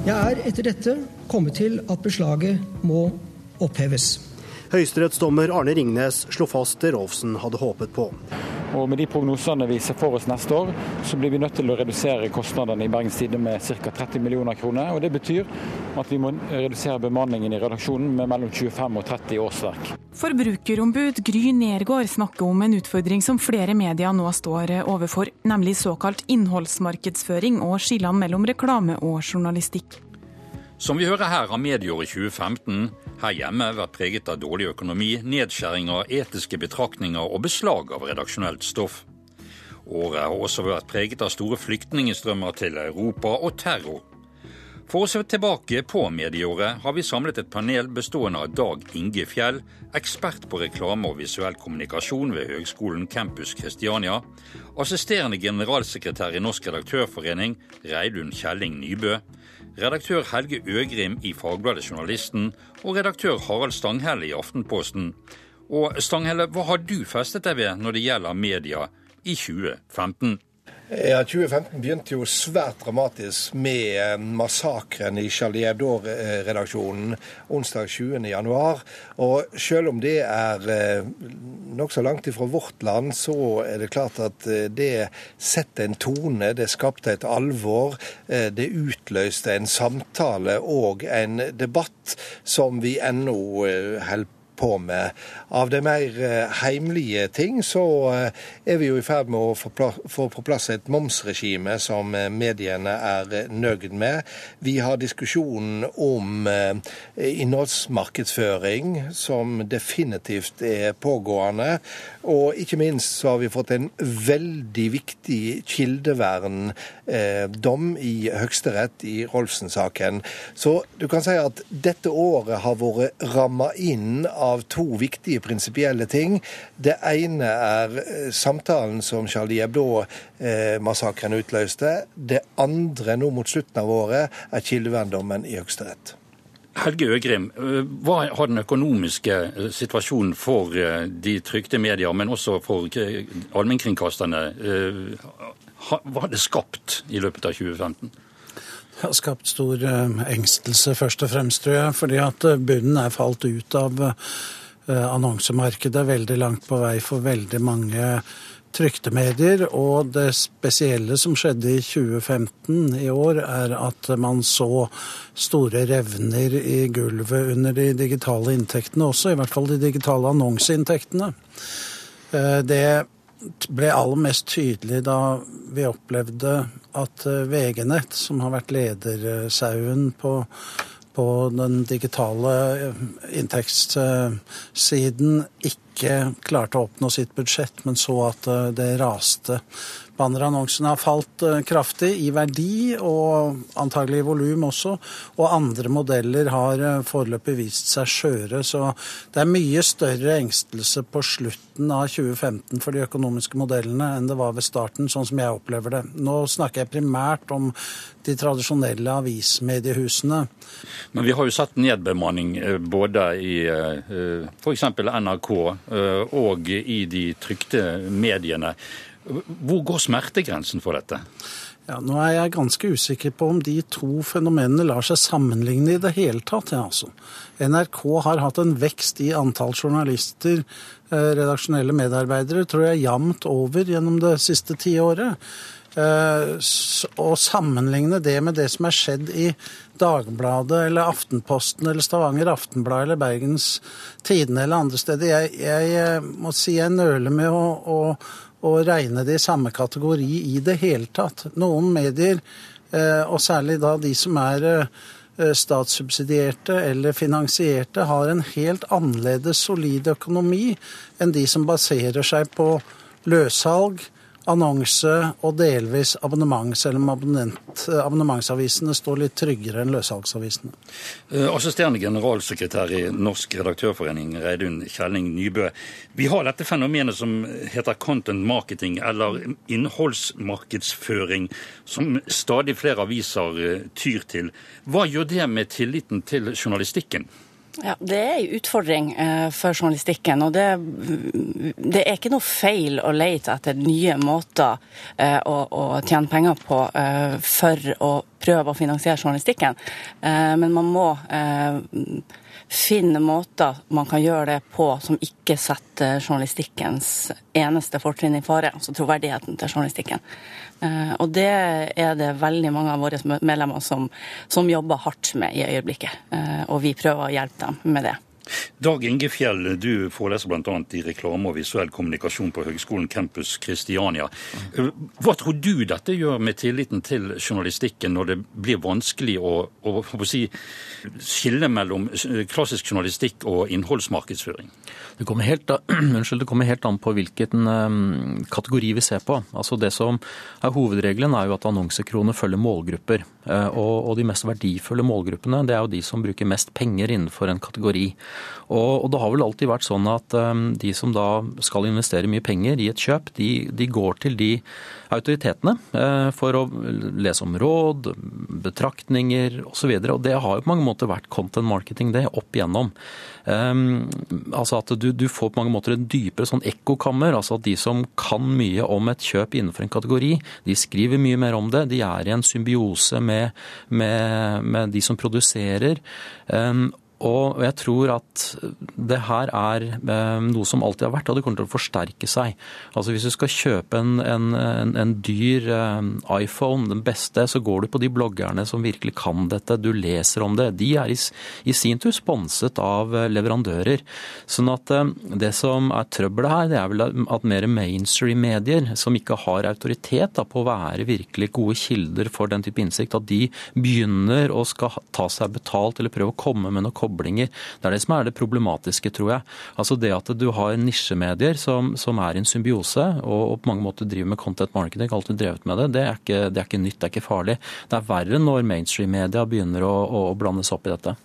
Jeg er etter dette kommet til at beslaget må oppheves. Høyesterettsdommer Arne Ringnes slo fast det Rolfsen hadde håpet på. Og Med de prognosene vi ser for oss neste år, så blir vi nødt til å redusere kostnadene i Bergens Tidende med ca. 30 millioner kroner. og Det betyr at vi må redusere bemanningen i redaksjonen med mellom 25 og 30 årsverk. Forbrukerombud Gry Nergård snakker om en utfordring som flere medier nå står overfor, nemlig såkalt innholdsmarkedsføring og skillene mellom reklame og journalistikk. Som vi hører her, har medieåret 2015 her hjemme vært preget av dårlig økonomi, nedskjæringer, etiske betraktninger og beslag av redaksjonelt stoff. Året har også vært preget av store flyktningstrømmer til Europa og terror. For å se tilbake på medieåret har vi samlet et panel bestående av Dag Inge Fjell, ekspert på reklame og visuell kommunikasjon ved Høgskolen Campus Kristiania, assisterende generalsekretær i Norsk redaktørforening Reidun Kjelling Nybø, redaktør Helge Øgrim i Fagbladet Journalisten og redaktør Harald Stanghelle i Aftenposten. Og Stanghelle, hva har du festet deg ved når det gjelder media i 2015? Ja, 2015 begynte jo svært dramatisk med eh, massakren i Charlie Hebdo-redaksjonen onsdag 20.1. Og selv om det er eh, nokså langt ifra vårt land, så er det klart at eh, det setter en tone. Det skapte et alvor. Det utløste en samtale og en debatt som vi ennå holder på med. Av de mer eh, heimlige ting så eh, er vi jo i ferd med å få på plass et momsregime som eh, mediene er nøyd med. Vi har diskusjonen om innholdsmarkedsføring, som definitivt er pågående. Og ikke minst så har vi fått en veldig viktig kildeverndom i Høyesterett i Rolfsen-saken. Så du kan si at dette året har vært ramma inn av to viktige prinsipielle ting. Det ene er eh, samtalen som Charlie Hebdo-massakren utløste. Det andre nå mot slutten av året er kildeverndommen i Høyesterett. Helge Øgrim, eh, hva har den økonomiske eh, situasjonen for de trykte medier, men også for allmennkringkasterne, har det skapt i løpet av 2015? Det har skapt stor engstelse, først og fremst, tror jeg. Fordi at bunnen er falt ut av Eh, annonsemarkedet veldig langt på vei for veldig mange trykte medier. Og det spesielle som skjedde i 2015 i år, er at man så store revner i gulvet under de digitale inntektene også, i hvert fall de digitale annonseinntektene. Eh, det ble aller mest tydelig da vi opplevde at eh, VG-nett, som har vært ledersauen på på den digitale eh, inntektssiden ikke klarte å oppnå sitt budsjett, men så at eh, det raste Bannerannonsene har falt eh, kraftig i verdi, og antagelig i volum også. Og andre modeller har eh, foreløpig vist seg skjøre. Så det er mye større engstelse på slutten av 2015 for de økonomiske modellene enn det var ved starten, sånn som jeg opplever det. Nå snakker jeg primært om de tradisjonelle avismediehusene. Men vi har jo sett nedbemanning eh, både i f.eks. NRK og i de trykte mediene. Hvor går smertegrensen for dette? Ja, nå er jeg ganske usikker på om de to fenomenene lar seg sammenligne i det hele tatt. Ja, altså. NRK har hatt en vekst i antall journalister, eh, redaksjonelle medarbeidere, tror jeg jevnt over gjennom det siste tiåret. Eh, å sammenligne det med det som er skjedd i Dagbladet eller Aftenposten eller Stavanger Aftenblad eller Bergens Tidende eller andre steder Jeg, jeg eh, må si jeg nøler med å, å å regne det i samme kategori i det hele tatt. Noen medier, eh, og særlig da de som er eh, statssubsidierte eller finansierte, har en helt annerledes solid økonomi enn de som baserer seg på løssalg, annonse og delvis abonnement, selv om abonnementsavisene står litt tryggere enn løssalgsavisene. Eh, assisterende generalsekretær i Norsk redaktørforening, Reidun Kjelling Nybø. Vi har dette fenomenet som heter content marketing, eller innholdsmarkedsføring, som stadig flere aviser eh, tyr til. Hva gjør det med tilliten til journalistikken? Ja, Det er en utfordring eh, for journalistikken. og det, det, er ikke noe feil å lete etter nye måter eh, å, å, tjene penger på eh, for å prøve å finansiere journalistikken. Men man må finne måter man kan gjøre det på som ikke setter journalistikkens eneste fortrinn i fare, altså troverdigheten til journalistikken. Eh, og det er det veldig mange av våre medlemmer som, som jobber hardt med i øyeblikket. Eh, og vi prøver å hjelpe dem med det. Dag Inge Fjell, du foreleser bl.a. i reklame og visuell kommunikasjon på Høgskolen Campus Kristiania. Hva tror du dette gjør med tilliten til journalistikken når det blir vanskelig å, å, å si, skille mellom klassisk journalistikk og innholdsmarkedsføring? Det kommer, helt, unnskyld, det kommer helt an på hvilken um, kategori vi ser på. Altså Det som er Hovedregelen er jo at annonsekroner følger målgrupper. Uh, og, og, de mest verdifulle målgruppene det er jo de som bruker mest penger innenfor en kategori. Og, og det har vel alltid vært sånn at um, de som da skal investere mye penger i et kjøp, de, de går til de autoritetene uh, for å lese om råd, betraktninger osv. Og, så og det har jo på mange måter vært content marketing, det, opp igjennom. Um, altså at du, du, får på mange måter en dypere sånn ekkokammer. altså at De som kan mye om et kjøp innenfor en kategori, de skriver mye mer om det. De er i en symbiose med, med, med de som produserer. Um, og jeg tror at det her er eh, noe som alltid har vært, og det kommer til å forsterke seg. Altså Hvis du skal kjøpe en, en, en, dyr eh, iPhone, den beste, så går du på de bloggerne som virkelig kan dette. Du leser om det. De er i, i sin tur sponset av eh, leverandører. Sånn at det som er trøbbelet her, det er vel at mer mainstream-medier, som ikke har autoritet da, på å være virkelig gode kilder for den type innsikt, at de begynner å skal ta seg betalt eller prøve å komme med noe koblinger. Det er det som er det problematiske, tror jeg. Altså det at du har nisjemedier som, som er i en symbiose og, og, på mange måter driver med content marketing, alltid drevet med det, det er, ikke, det er ikke nytt, det er ikke farlig. Det er verre når mainstream-media begynner å, å, blandes opp i dette.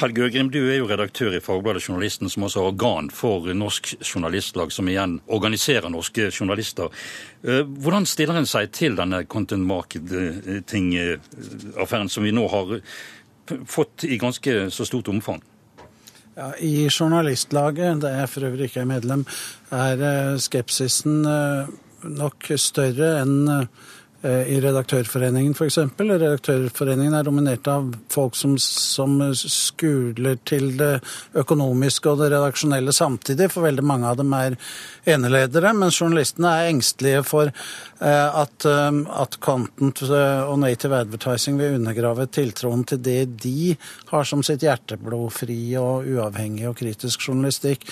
Helge Øgrim, du er jo redaktør i Fagbladet Journalisten, som også er organ for Norsk Journalistlag, som igjen organiserer norske journalister. Eh, hvordan stiller en seg til denne content marketing-affæren som vi nå har fått i ganske så stort omfang? Ja, I Journalistlaget, der jeg for øvrig ikke er medlem, er eh, skepsisen eh, nok større enn Eh, i Redaktørforeningen f.eks. Redaktørforeningen er dominert av folk som, som, skuler til det økonomiske og det redaksjonelle samtidig, for veldig mange av dem er eneledere. Men journalistene er engstelige for eh, at, eh, at content og native advertising vil undergrave tiltroen til det de har som sitt hjerteblod, fri og uavhengig og kritisk journalistikk.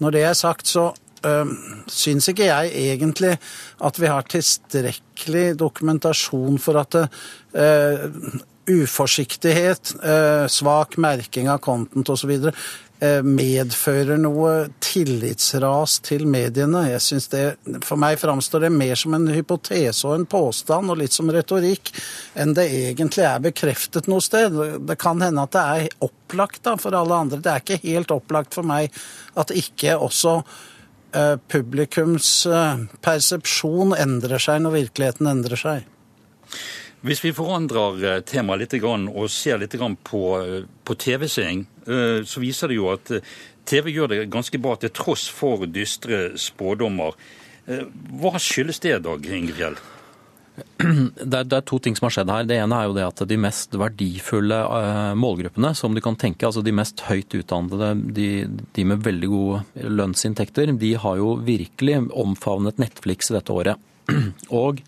Når det er sagt, så uh, syns ikke jeg egentlig at vi har tilstrekkelig dokumentasjon for at uh, uforsiktighet, uh, svak merking av content osv. medfører noe tillitsras til mediene. Jeg synes det, For meg framstår det mer som en hypotese og en påstand, og litt som retorikk, enn det egentlig er bekreftet noe sted. Det kan hende at det er opplagt da, for alle andre. Det er ikke helt opplagt for meg at ikke også Eh, publikums eh, persepsjon endrer seg når virkeligheten endrer seg. Hvis vi forandrer eh, temaet litt og ser litt på, TV-seing, så viser det jo at TV gjør det ganske bra til tross for dystre spådommer. Hva skyldes det, Dag Ingefjell? Det er, det er, to ting som har skjedd her. Det ene er jo det at de mest verdifulle uh, målgruppene, som du kan tenke, altså de mest høyt utdannede, de, de, med veldig gode lønnsinntekter, de har jo virkelig omfavnet Netflix dette året. Og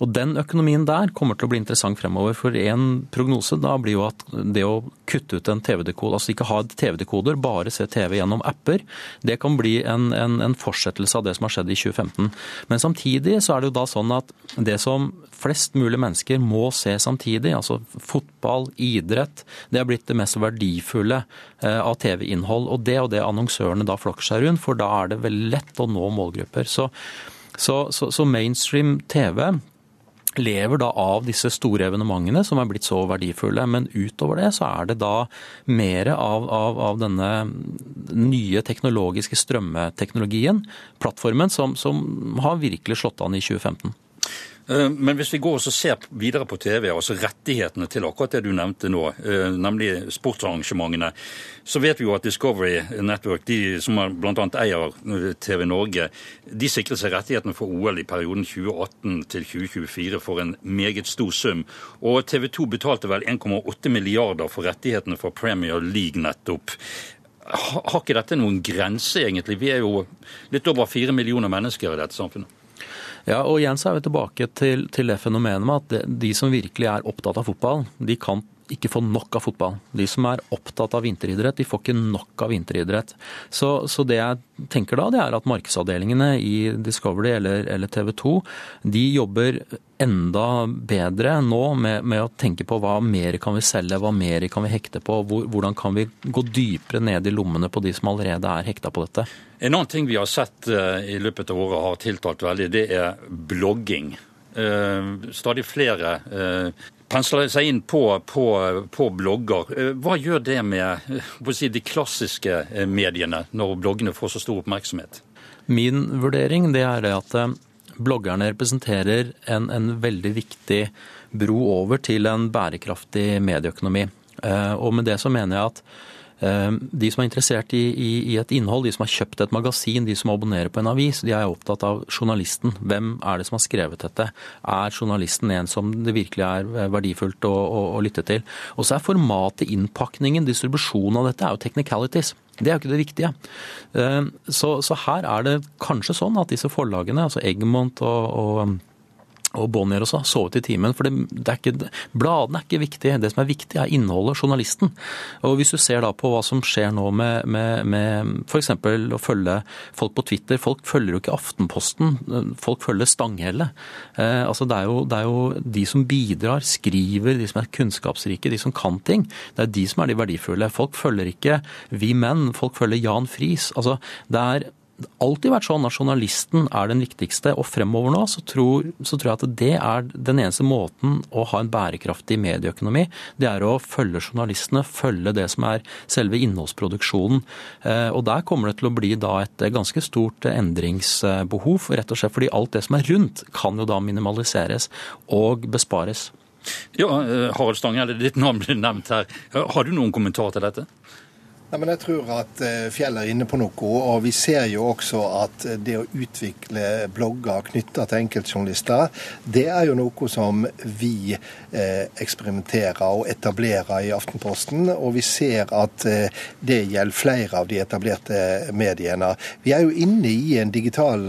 og Den økonomien der kommer til å bli interessant fremover. For en prognose da blir jo at det å kutte ut en TV-dekode, altså ikke ha TV-dekoder, bare se TV gjennom apper, det kan bli en, en, en, fortsettelse av det som har skjedd i 2015. Men samtidig så er det jo da sånn at det som flest mulig mennesker må se samtidig, altså fotball, idrett, det er blitt det mest verdifulle eh, av TV-innhold. Og det og det annonsørene da flokker seg rundt, for da er det veldig lett å nå målgrupper. Så, så, så, så mainstream TV lever da av disse store evenementene som er blitt så verdifulle. Men utover det så er det da mer av, av, av denne nye teknologiske strømmeteknologien, plattformen, som, som har virkelig slått an i 2015. Eh, men hvis vi går og ser videre på TV, altså rettighetene til akkurat det du nevnte nå, eh, nemlig sportsarrangementene, så vet vi jo at Discovery Network, de som bl.a. eier eh, TV Norge, de sikrer seg rettighetene for OL i perioden 2018 til 2024 for en meget stor sum. Og TV 2 betalte vel 1,8 milliarder for rettighetene for Premier League nettopp. Har ikke dette noen grense, egentlig? Vi er jo litt over fire millioner mennesker i dette samfunnet. Ja, og igjen så er vi tilbake til, til det fenomenet med at de som virkelig er opptatt av fotball, de kan ikke få nok av fotball. De som er opptatt av vinteridrett, de får ikke nok av vinteridrett. Så, så det jeg tenker da, det er at markedsavdelingene i Discovery eller, eller TV 2 de jobber enda bedre nå med, med, å tenke på hva mer kan vi selge, hva mer kan vi hekte på, hvor, hvordan kan vi gå dypere ned i lommene på de som allerede er hekta på dette. En annen ting vi har sett uh, i løpet av året har tiltalt veldig, det er blogging. Uh, stadig flere uh, pensler seg inn på, på, på, blogger. Hva gjør det med si, de klassiske mediene, når bloggene får så stor oppmerksomhet? Min vurdering det er det at bloggerne representerer en, en, veldig viktig bro over til en bærekraftig medieøkonomi. Eh, og med det så mener jeg at eh, de som er interessert i, i, i, et innhold, de som har kjøpt et magasin, de som abonnerer på en avis, de er opptatt av journalisten. Hvem er det som har skrevet dette? Er journalisten en som det virkelig er eh, verdifullt å, å, å lytte til? Og så er formatet, innpakningen, distribusjonen av dette er jo technicalities. Det er jo ikke det viktige. Eh, så, så, her er det kanskje sånn at disse forlagene, altså Egmont og, og og Bonnier også, sovet i timen. For det, det er ikke, bladene er ikke viktig. Det som er viktig, er innholdet, journalisten. Og Hvis du ser da på hva som skjer nå med, med, med f.eks. å følge folk på Twitter. Folk følger jo ikke Aftenposten, folk følger Stanghelle. Eh, altså det, er jo, det er jo de som bidrar, skriver, de som er kunnskapsrike, de som kan ting. Det er de som er de verdifulle. Folk følger ikke Vi Menn, folk følger Jan Friis. Altså, det er alltid vært sånn at journalisten er den viktigste, og fremover nå så tror, så tror, jeg at det er den eneste måten å ha en bærekraftig medieøkonomi. Det er å følge journalistene, følge det som er selve innholdsproduksjonen. Eh, og der kommer det til å bli da et ganske stort endringsbehov, rett og slett fordi alt det som er rundt kan jo da minimaliseres og bespares. Ja, eh, Harald Stange, ditt navn ble nevnt her. Har du noen kommentar til dette? Nei, men jeg tror at eh, Fjell er inne på noe. og Vi ser jo også at eh, det å utvikle blogger knytta til enkeltjournalister, det er jo noe som vi eh, eksperimenterer og etablerer i Aftenposten. Og vi ser at det gjelder flere av de etablerte mediene. Vi er jo inne i en digital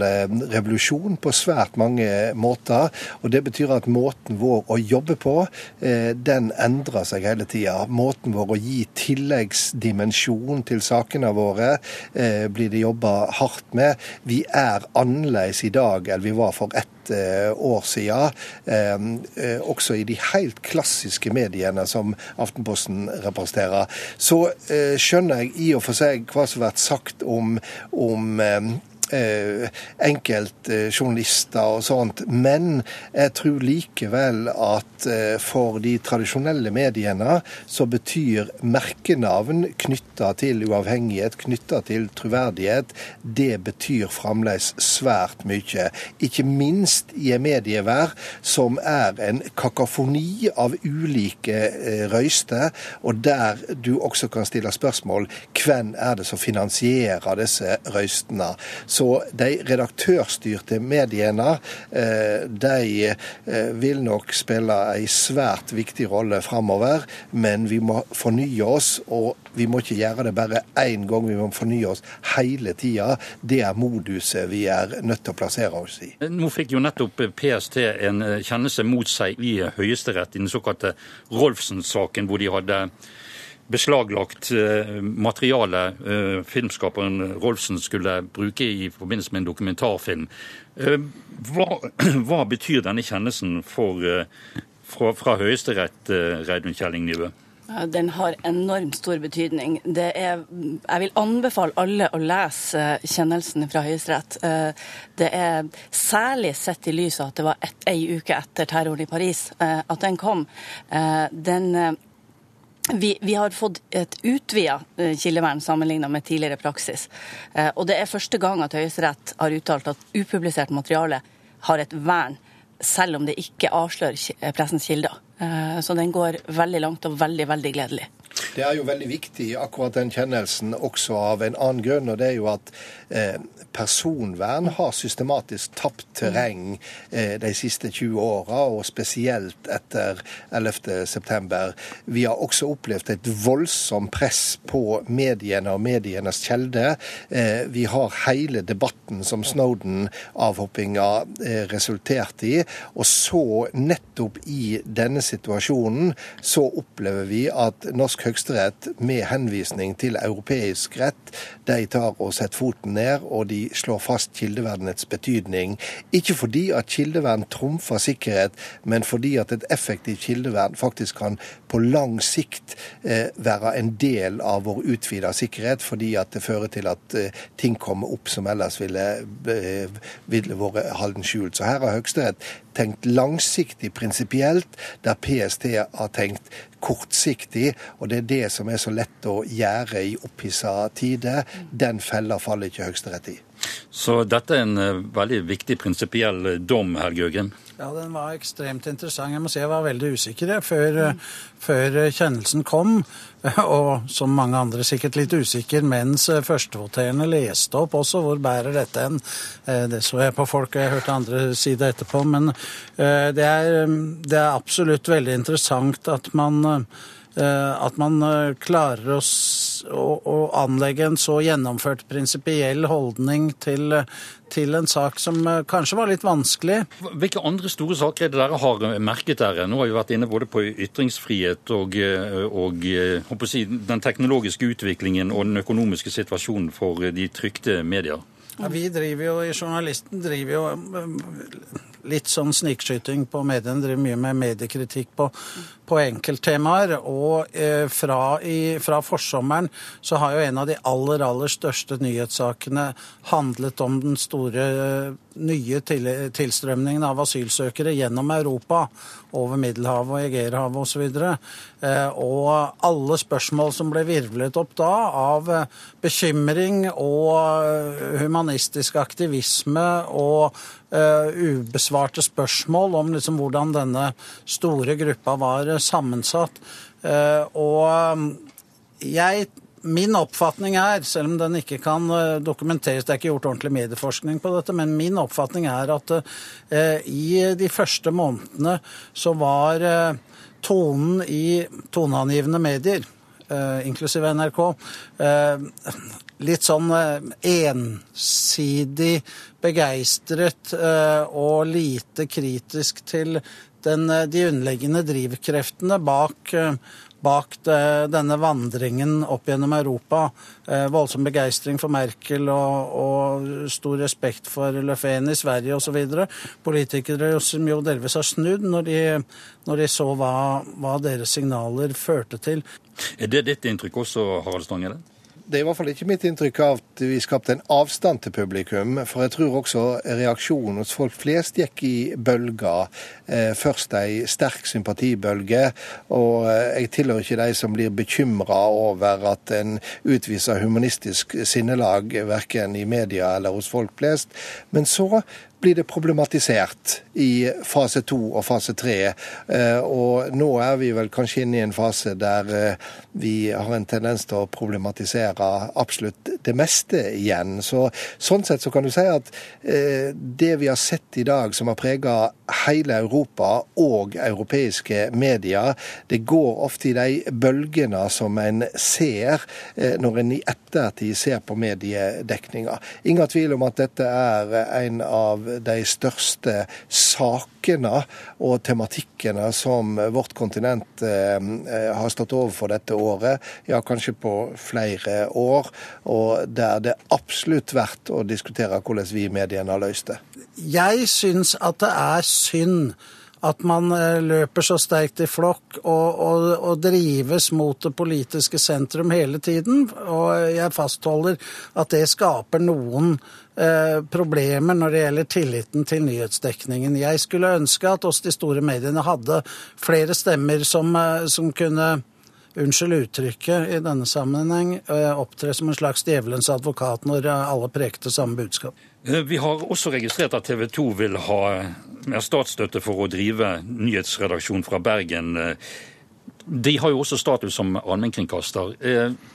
revolusjon på svært mange måter. Og det betyr at måten vår å jobbe på, den endrer seg hele tida. Måten vår å gi tilleggsdimensjon reaksjon til sakene våre eh, blir det jobba hardt med. Vi er annerledes i dag enn vi var for ett eh, år siden. Eh, også i de helt klassiske mediene som Aftenposten representerer. Så skjønner jeg i og for seg hva som har vært sagt om, om eh, enkeltjournalister og sånt. Men jeg tror likevel at eh, for de tradisjonelle mediene så betyr merkenavn knytta til uavhengighet, knytta til troverdighet, det betyr fremdeles svært mye. Ikke minst i en medievær som er en kakafoni av ulike eh, røyster, og der du også kan stille spørsmål hvem er det som finansierer disse røystene. Så så de redaktørstyrte mediene eh, de eh, vil nok spille en svært viktig rolle framover, men vi må fornye oss. og vi må ikke gjøre det bare én gang, vi må fornye oss hele tida. Det er moduset vi er nødt til å plassere oss i. Nå fikk jo nettopp PST en eh, kjennelse mot seg i Høyesterett i den såkalte Rolfsen-saken, hvor de hadde beslaglagt eh, materiale eh, filmskaperen Rolfsen skulle bruke i forbindelse med en dokumentarfilm. Eh, hva, hva betyr denne kjennelsen for, fra, fra Høyesterett, Reidun Kjelling Nybø? Den har enormt stor betydning. Er, jeg vil anbefale alle å lese kjennelsen fra Høyesterett. Det er særlig sett i lys av at det var et, ei uke etter terroren i Paris at den kom. Den vi, vi, har fått et utvida eh, kildevern sammenlignet med tidligere praksis. Eh, og det er første gang at Høyesterett har uttalt at upublisert materiale har et vern selv om det ikke avslører pressens kilder. Så den går veldig langt og veldig, veldig gledelig. Det er jo veldig viktig, akkurat den kjennelsen, også av en annen grunn. og det er jo at eh, personvern har systematisk tapt terreng eh, de siste 20 åra, og spesielt etter 11.9. Vi har også opplevd et voldsomt press på mediene og medienes kjelde. Eh, vi har hele debatten som Snowden-avhoppinga eh, resulterte i. Og så, nettopp i denne situasjonen, så opplever vi at norsk høyesterett med henvisning til europeisk rett, de tar og setter foten ned, og de slår fast kildevernets betydning. Ikke fordi at kildevern trumfer sikkerhet, men fordi at et effektivt kildevern faktisk kan på lang sikt eh, være en del av vår utvida sikkerhet, fordi at det fører til at eh, ting kommer opp som ellers ville, eh, ville vært halden skjult. Så her har Høyesterett tenkt langsiktig prinsipielt, der PST har tenkt kortsiktig. Og det er det som er så lett å gjøre i opphissa tider. Den fella faller ikke Høyesterett i. Så dette er en uh, veldig viktig prinsipiell dom, Helge Øgrim? Ja, den var ekstremt interessant. Jeg må si jeg var veldig usikker før, før kjennelsen kom. Og som mange andre sikkert litt usikker mens førstevoterende leste opp også. Hvor bærer dette hen? Det så jeg på folk, og jeg hørte andre si det etterpå. Men det er, det er absolutt veldig interessant at man at man klarer å, å, å, anlegge en så gjennomført prinsipiell holdning til, til en sak som eh, kanskje var litt vanskelig. Hvilke andre store saker er det dere har merket dere? Nå har vi vært inne både på ytringsfrihet og, eh, og eh, si, den teknologiske utviklingen og den økonomiske situasjonen for de trykte medier. Ja, vi driver jo Journalisten driver jo litt sånn snikskyting på mediene. Driver mye med mediekritikk på, på enkelttemaer. Og eh, fra, i, fra, forsommeren så har jo en av de aller, aller største nyhetssakene handlet om den store nye til, tilstrømningen av asylsøkere gjennom Europa, over Middelhavet og Egeerhavet osv. Eh, og alle spørsmål som ble virvlet opp da av bekymring og humanistisk aktivisme og ubesvarte spørsmål om liksom hvordan denne store gruppa var sammensatt. Uh, og jeg Min oppfatning er, selv om den ikke kan dokumenteres, det er ikke gjort ordentlig medieforskning på dette, men min oppfatning er at i de første månedene så var tonen i toneangivende medier, inklusive NRK, litt sånn ensidig begeistret eh, og lite kritisk til den, eh, de underliggende drivkreftene bak, bak bak denne vandringen opp gjennom Europa. Voldsom begeistring for Merkel og, og stor respekt for Löfven i Sverige osv. Politikere som jo delvis har snudd når de, når de så hva, hva deres signaler førte til. Er det ditt inntrykk også, Harald Stanghelle? Det er i hvert fall ikke mitt inntrykk av at vi skapte en avstand til publikum. For jeg tror også reaksjonen hos folk flest gikk i bølger. Eh, først ei sterk sympatibølge. Og eh, jeg tilhører ikke de som blir bekymra over at en utviser humanistisk sinnelag verken i media eller hos folk flest. Men så blir det problematisert i fase to og fase tre. Eh, og nå er vi vel kanskje inne i en fase der eh, vi har en tendens til å problematisere absolutt det meste igjen. Så, sånn sett så kan du si at eh, det vi har sett i dag som har prega hele Europa og europeiske medier, det går ofte i de bølgene som en ser når en i ettertid ser på mediedekninga. Ingen tvil om at dette er en av de største sakene og tematikkene som vårt kontinent eh, har stått overfor dette året, ja kanskje på flere år, og der det absolutt verdt å diskutere hvordan vi i mediene har løst det. Jeg syns at det er synd at man eh, løper så sterkt i flokk og, og, og, drives mot det politiske sentrum hele tiden. Og jeg fastholder at det skaper noen eh, problemer når det gjelder tilliten til nyhetsdekningen. Jeg skulle ønske at oss de store mediene hadde flere stemmer som, eh, som kunne unnskyld uttrykket i denne sammenheng, opptre som en slags djevelens advokat når alle prekte samme budskap. Vi har også registrert at TV 2 vil ha mer statsstøtte for å drive nyhetsredaksjon fra Bergen. De har jo også status som allmennkringkaster.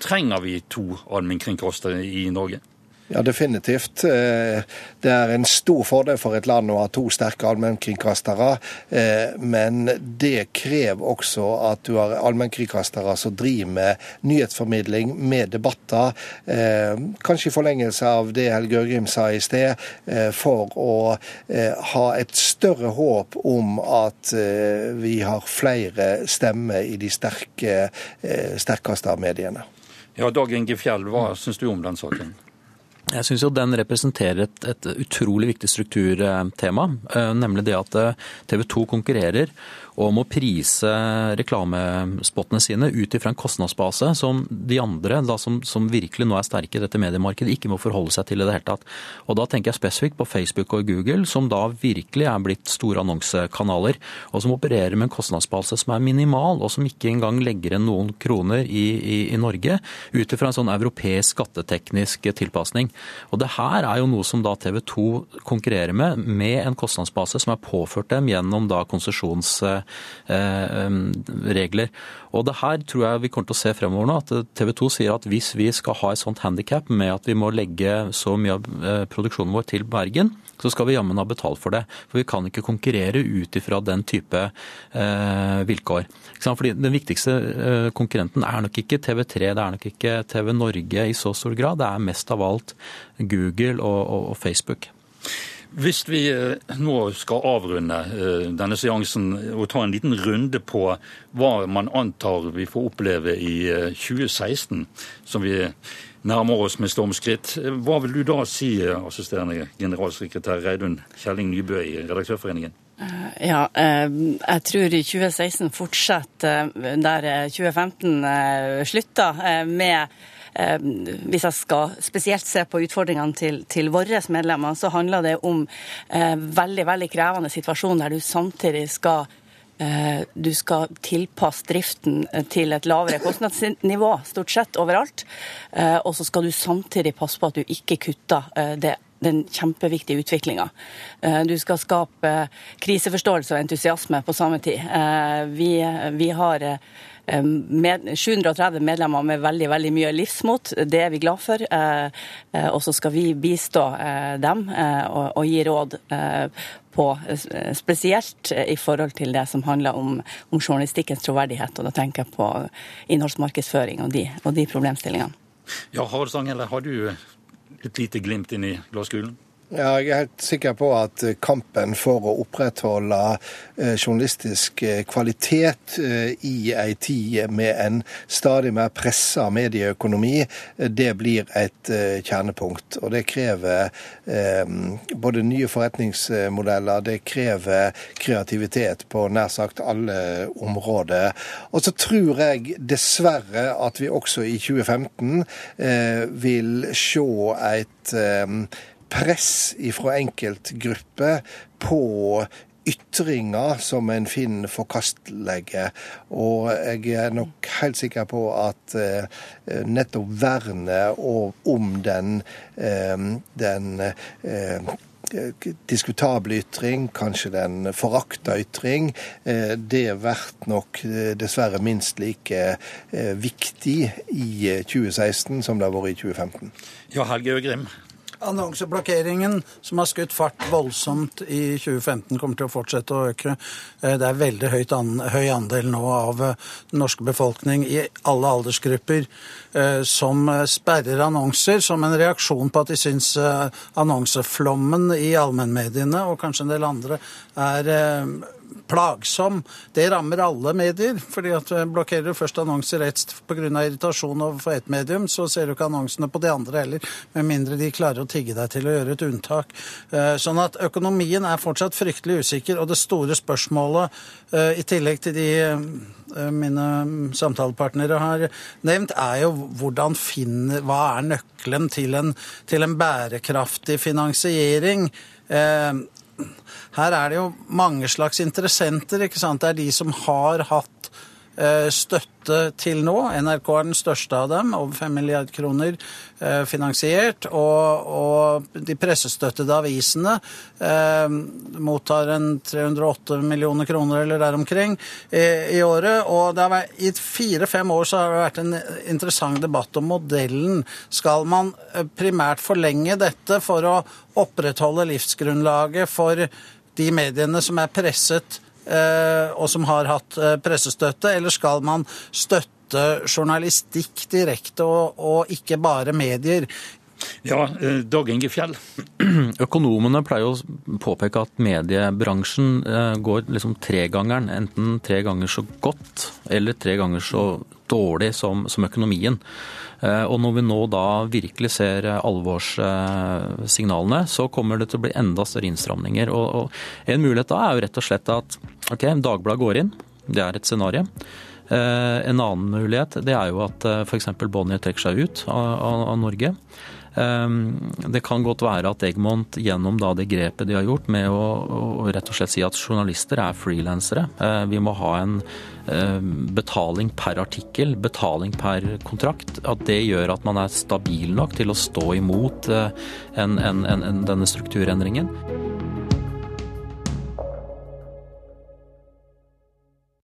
Trenger vi to allmennkringkastere i Norge? Ja, definitivt. Eh, det er en stor fordel for et land å ha to sterke allmennkringkastere, eh, men det krever også at du har allmennkringkastere som driver med nyhetsformidling, med debatter. Eh, kanskje i forlengelse av det Helge Ørgrim sa i sted, for å ha et større håp om at vi har flere stemmer i de sterke, sterkeste av mediene. Ja, Dag Inge Fjell, hva syns du om den saken? Jeg syns jo den representerer et, et, utrolig viktig strukturtema, eh, nemlig det at eh, TV 2 konkurrerer om å prise reklamespottene sine ut ifra en kostnadsbase som de andre, da, som, som, virkelig nå er sterke i dette mediemarkedet, ikke må forholde seg til i det hele tatt. Og Da tenker jeg spesifikt på Facebook og Google, som da virkelig er blitt store annonsekanaler, og som opererer med en kostnadsbase som er minimal, og som ikke engang legger inn noen kroner i, i, i Norge, ut ifra en sånn europeisk skatteteknisk tilpasning. Og Det her er jo noe som da TV 2 konkurrerer med, med en kostnadsbase som er påført dem gjennom da konsesjons Eh, regler. Og det her tror jeg vi kommer til å se fremover nå, at TV 2 sier at hvis vi skal ha et sånt handikap med at vi må legge så mye av eh, produksjonen vår til Bergen, så skal vi jammen ha betalt for det. For vi kan ikke konkurrere ut ifra den type eh, vilkår. Fordi Den viktigste eh, konkurrenten er nok ikke TV3, det er nok ikke TV Norge i så stor grad. Det er mest av alt Google og, og, og Facebook. Hvis vi eh, nå skal avrunde eh, denne seansen og ta en liten runde på hva man antar vi får oppleve i 2016, eh, som vi nærmer oss med stormskritt, hva vil du da si, assisterende generalsekretær Reidun Kjelling Nybø i Redaktørforeningen? Ja, jeg tror 2016 fortsetter der 2015 slutta, med hvis jeg skal spesielt se på utfordringene til, til våre medlemmer, så handler det om eh, veldig, veldig krevende situasjon der du samtidig skal eh, du skal tilpasse driften til et lavere kostnadsnivå, stort sett overalt. Og så skal du samtidig passe på at du ikke kutter det den kjempeviktige utviklinga. Du skal skape kriseforståelse og entusiasme på samme tid. Vi, vi har med 730 medlemmer med veldig veldig mye livsmot. Det er vi glad for. Eh, eh, og så skal vi bistå eh, dem og gi råd på, spesielt i forhold til det som handler om, om journalistikkens troverdighet. Og da tenker jeg på innholdsmarkedsføring og de, og de problemstillingene. Ja, Harald Stanghelle, har du et lite glimt inn i glasskulen? Ja, jeg er helt sikker på at eh, kampen for å opprettholde eh, journalistisk eh, kvalitet i ei tid med en stadig mer pressa medieøkonomi, det blir et kjernepunkt. Og det krever både nye forretningsmodeller, det krever kreativitet på nær sagt alle områder. Og så tror jeg dessverre at vi også i 2015 vil se et press fra enkeltgrupper på ytringer som en finner forkastelige. Og jeg er nok helt sikker på at eh, nettopp vernet om den, eh, den eh, diskutable ytring, kanskje den forakta ytring, det blir nok dessverre minst like viktig i 2016 som det har vært i 2015. Ja, Helge Øgrim, Annonseblokkeringen, som har skutt fart voldsomt i 2015, kommer til å fortsette å øke. Eh, det er veldig an, høy andel nå av eh, den norske befolkning i alle aldersgrupper eh, som sperrer annonser som en reaksjon på at de syns annonseflommen i allmennmediene og kanskje en del andre er plagsom. Det rammer alle medier. fordi at Blokkerer du først annonser ett pga. irritasjon overfor ett medium, så ser du ikke annonsene på de andre heller, med mindre de klarer å tigge deg til å gjøre et unntak. Eh, sånn at økonomien er fortsatt fryktelig usikker, og det store spørsmålet, eh, i tillegg til de eh, mine samtalepartnere har nevnt, er jo hvordan finner, hva er nøkkelen til en, til en bærekraftig finansiering. Her er det jo mange slags interessenter. ikke sant? Det er de som har hatt støtte til nå. NRK er den største av dem, over 5 milliard kroner eh, finansiert. Og, og de pressestøttede avisene eh, mottar en 308 millioner kroner eller der omkring i, i året. Og vært, i fire-fem år så har det vært en interessant debatt om modellen. Skal man primært forlenge dette for å opprettholde livsgrunnlaget for de mediene som er presset eh, og som har hatt eh, pressestøtte, eller skal man støtte journalistikk direkte og, og ikke bare medier? Ja, eh, Dag Inge Fjell. Økonomene pleier å påpeke at mediebransjen går liksom tregangeren. Enten tre ganger så godt eller tre ganger så dårlig som, som økonomien. Eh, og når vi nå da virkelig ser eh, alvorssignalene, så kommer det til å bli enda større innstramninger. Og, og en mulighet da er jo rett og slett at ok, Dagbladet går inn, det er et scenario. Eh, en annen mulighet det er jo at f.eks. Bonnier trekker seg ut av, av, av Norge. Det kan godt være at Egmont gjennom det grepet de har gjort med å, å rett og slett si at journalister er frilansere. Vi må ha en betaling per artikkel, betaling per kontrakt. At det gjør at man er stabil nok til å stå imot eh, en, en, en, denne strukturendringen.